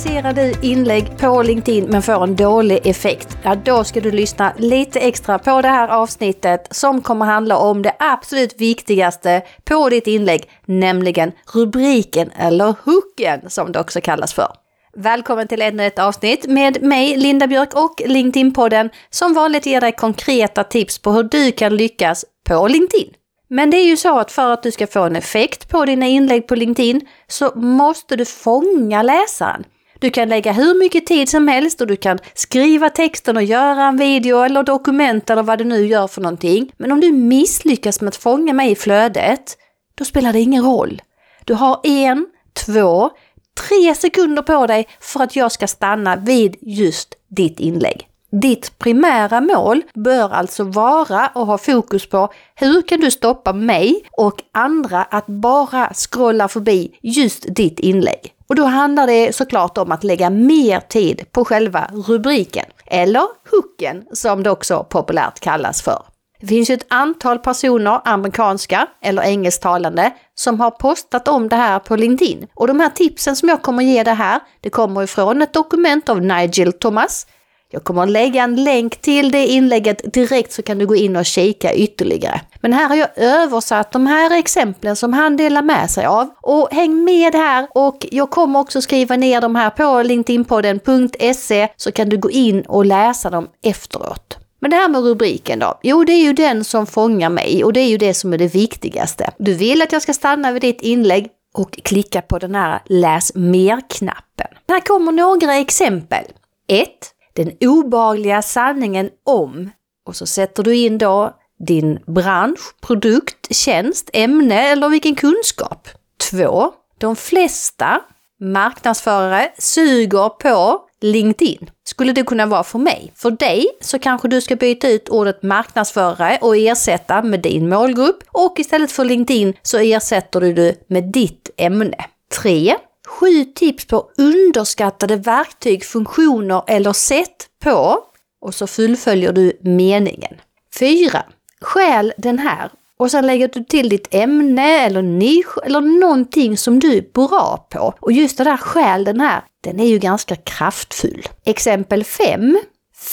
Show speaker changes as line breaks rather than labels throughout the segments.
Publicerar du inlägg på LinkedIn men får en dålig effekt, ja då ska du lyssna lite extra på det här avsnittet som kommer handla om det absolut viktigaste på ditt inlägg, nämligen rubriken eller hooken som det också kallas för. Välkommen till ännu ett avsnitt med mig, Linda Björk och LinkedIn-podden som vanligt ger dig konkreta tips på hur du kan lyckas på LinkedIn. Men det är ju så att för att du ska få en effekt på dina inlägg på LinkedIn så måste du fånga läsaren. Du kan lägga hur mycket tid som helst och du kan skriva texten och göra en video eller dokument eller vad du nu gör för någonting. Men om du misslyckas med att fånga mig i flödet, då spelar det ingen roll. Du har en, två, tre sekunder på dig för att jag ska stanna vid just ditt inlägg. Ditt primära mål bör alltså vara och ha fokus på hur kan du stoppa mig och andra att bara scrolla förbi just ditt inlägg. Och då handlar det såklart om att lägga mer tid på själva rubriken, eller hooken som det också populärt kallas för. Det finns ju ett antal personer, amerikanska eller engelsktalande, som har postat om det här på LinkedIn. Och de här tipsen som jag kommer ge dig här, det kommer ifrån ett dokument av Nigel Thomas jag kommer att lägga en länk till det inlägget direkt så kan du gå in och kika ytterligare. Men här har jag översatt de här exemplen som han delar med sig av. Och häng med här och jag kommer också skriva ner de här på linkedinpodden.se så kan du gå in och läsa dem efteråt. Men det här med rubriken då? Jo, det är ju den som fångar mig och det är ju det som är det viktigaste. Du vill att jag ska stanna vid ditt inlägg och klicka på den här läs mer-knappen. Här kommer några exempel. 1 den obehagliga sanningen om och så sätter du in då din bransch, produkt, tjänst, ämne eller vilken kunskap. 2. De flesta marknadsförare suger på LinkedIn. Skulle det kunna vara för mig? För dig så kanske du ska byta ut ordet marknadsförare och ersätta med din målgrupp och istället för LinkedIn så ersätter du det med ditt ämne. 3. Sju tips på underskattade verktyg, funktioner eller sätt på och så fullföljer du meningen. 4. Skäl den här och sen lägger du till ditt ämne eller nisch eller någonting som du är bra på. Och just det där skäl den här, den är ju ganska kraftfull. Exempel 5.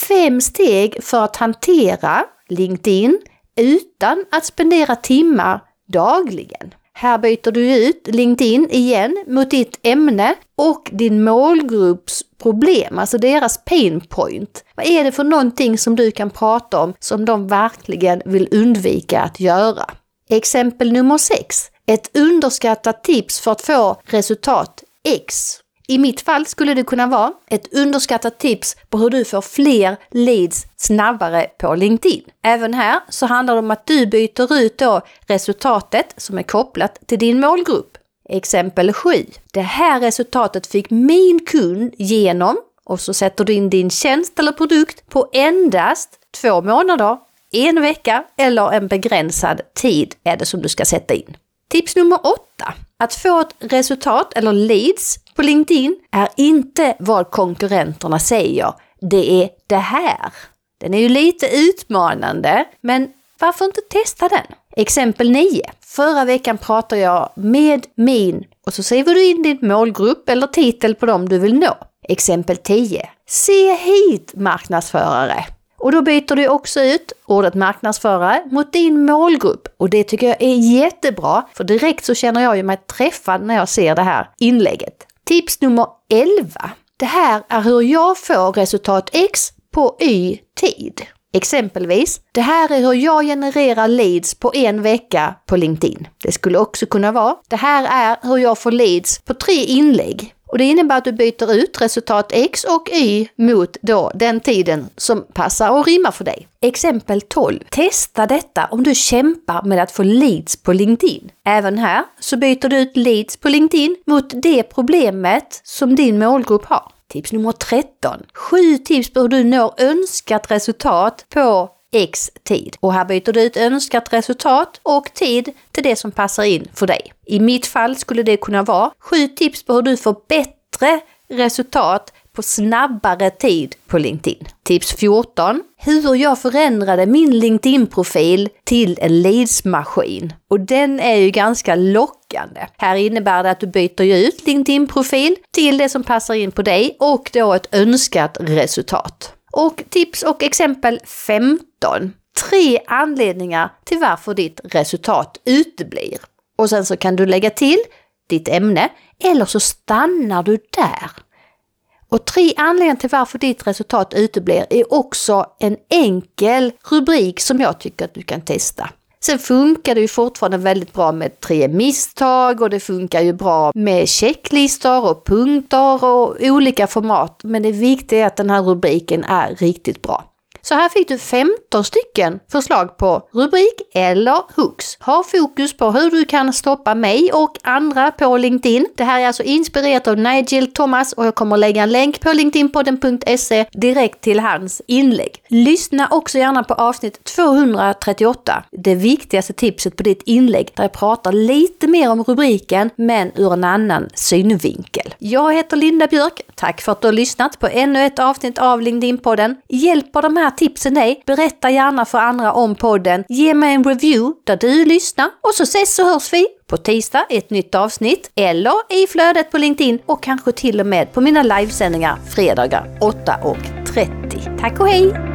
Fem steg för att hantera LinkedIn utan att spendera timmar dagligen. Här byter du ut LinkedIn igen mot ditt ämne och din målgrupps problem, alltså deras pain point. Vad är det för någonting som du kan prata om som de verkligen vill undvika att göra? Exempel nummer 6. Ett underskattat tips för att få resultat X. I mitt fall skulle det kunna vara ett underskattat tips på hur du får fler leads snabbare på LinkedIn. Även här så handlar det om att du byter ut då resultatet som är kopplat till din målgrupp. Exempel 7. Det här resultatet fick min kund genom och så sätter du in din tjänst eller produkt på endast två månader, en vecka eller en begränsad tid är det som du ska sätta in. Tips nummer 8. Att få ett resultat eller leads på LinkedIn är inte vad konkurrenterna säger. Det är det här. Den är ju lite utmanande, men varför inte testa den? Exempel 9. Förra veckan pratade jag med min och så skriver du in din målgrupp eller titel på dem du vill nå. Exempel 10. Se hit marknadsförare! Och då byter du också ut ordet marknadsförare mot din målgrupp. Och det tycker jag är jättebra, för direkt så känner jag ju mig träffad när jag ser det här inlägget. Tips nummer 11. Det här är hur jag får resultat X på Y tid. Exempelvis, det här är hur jag genererar leads på en vecka på LinkedIn. Det skulle också kunna vara, det här är hur jag får leads på tre inlägg. Och det innebär att du byter ut resultat X och Y mot då den tiden som passar och rimmar för dig. Exempel 12. Testa detta om du kämpar med att få leads på LinkedIn. Även här så byter du ut leads på LinkedIn mot det problemet som din målgrupp har. Tips nummer 13. Sju tips på hur du når önskat resultat på X tid. Och här byter du ut önskat resultat och tid till det som passar in för dig. I mitt fall skulle det kunna vara sju tips på hur du får bättre resultat på snabbare tid på LinkedIn. Tips 14. Hur jag förändrade min LinkedIn-profil till en leadsmaskin. Och den är ju ganska lockande. Här innebär det att du byter ut LinkedIn-profil till det som passar in på dig och då ett önskat resultat. Och tips och exempel 15. Tre anledningar till varför ditt resultat uteblir. Och sen så kan du lägga till ditt ämne eller så stannar du där. Och tre anledningar till varför ditt resultat uteblir är också en enkel rubrik som jag tycker att du kan testa. Sen funkar det ju fortfarande väldigt bra med tre misstag och det funkar ju bra med checklistor och punkter och olika format. Men det viktiga är att den här rubriken är riktigt bra. Så här fick du 15 stycken förslag på rubrik eller hooks. Ha fokus på hur du kan stoppa mig och andra på LinkedIn. Det här är alltså inspirerat av Nigel Thomas och jag kommer lägga en länk på linkedinpodden.se direkt till hans inlägg. Lyssna också gärna på avsnitt 238, det viktigaste tipset på ditt inlägg, där jag pratar lite mer om rubriken men ur en annan synvinkel. Jag heter Linda Björk. Tack för att du har lyssnat på ännu ett avsnitt av LinkedIn-podden. Hjälper de här tipsen är, Berätta gärna för andra om podden. Ge mig en review där du lyssnar och så ses och hörs vi på tisdag i ett nytt avsnitt eller i flödet på LinkedIn och kanske till och med på mina livesändningar fredagar 8.30. Tack och hej!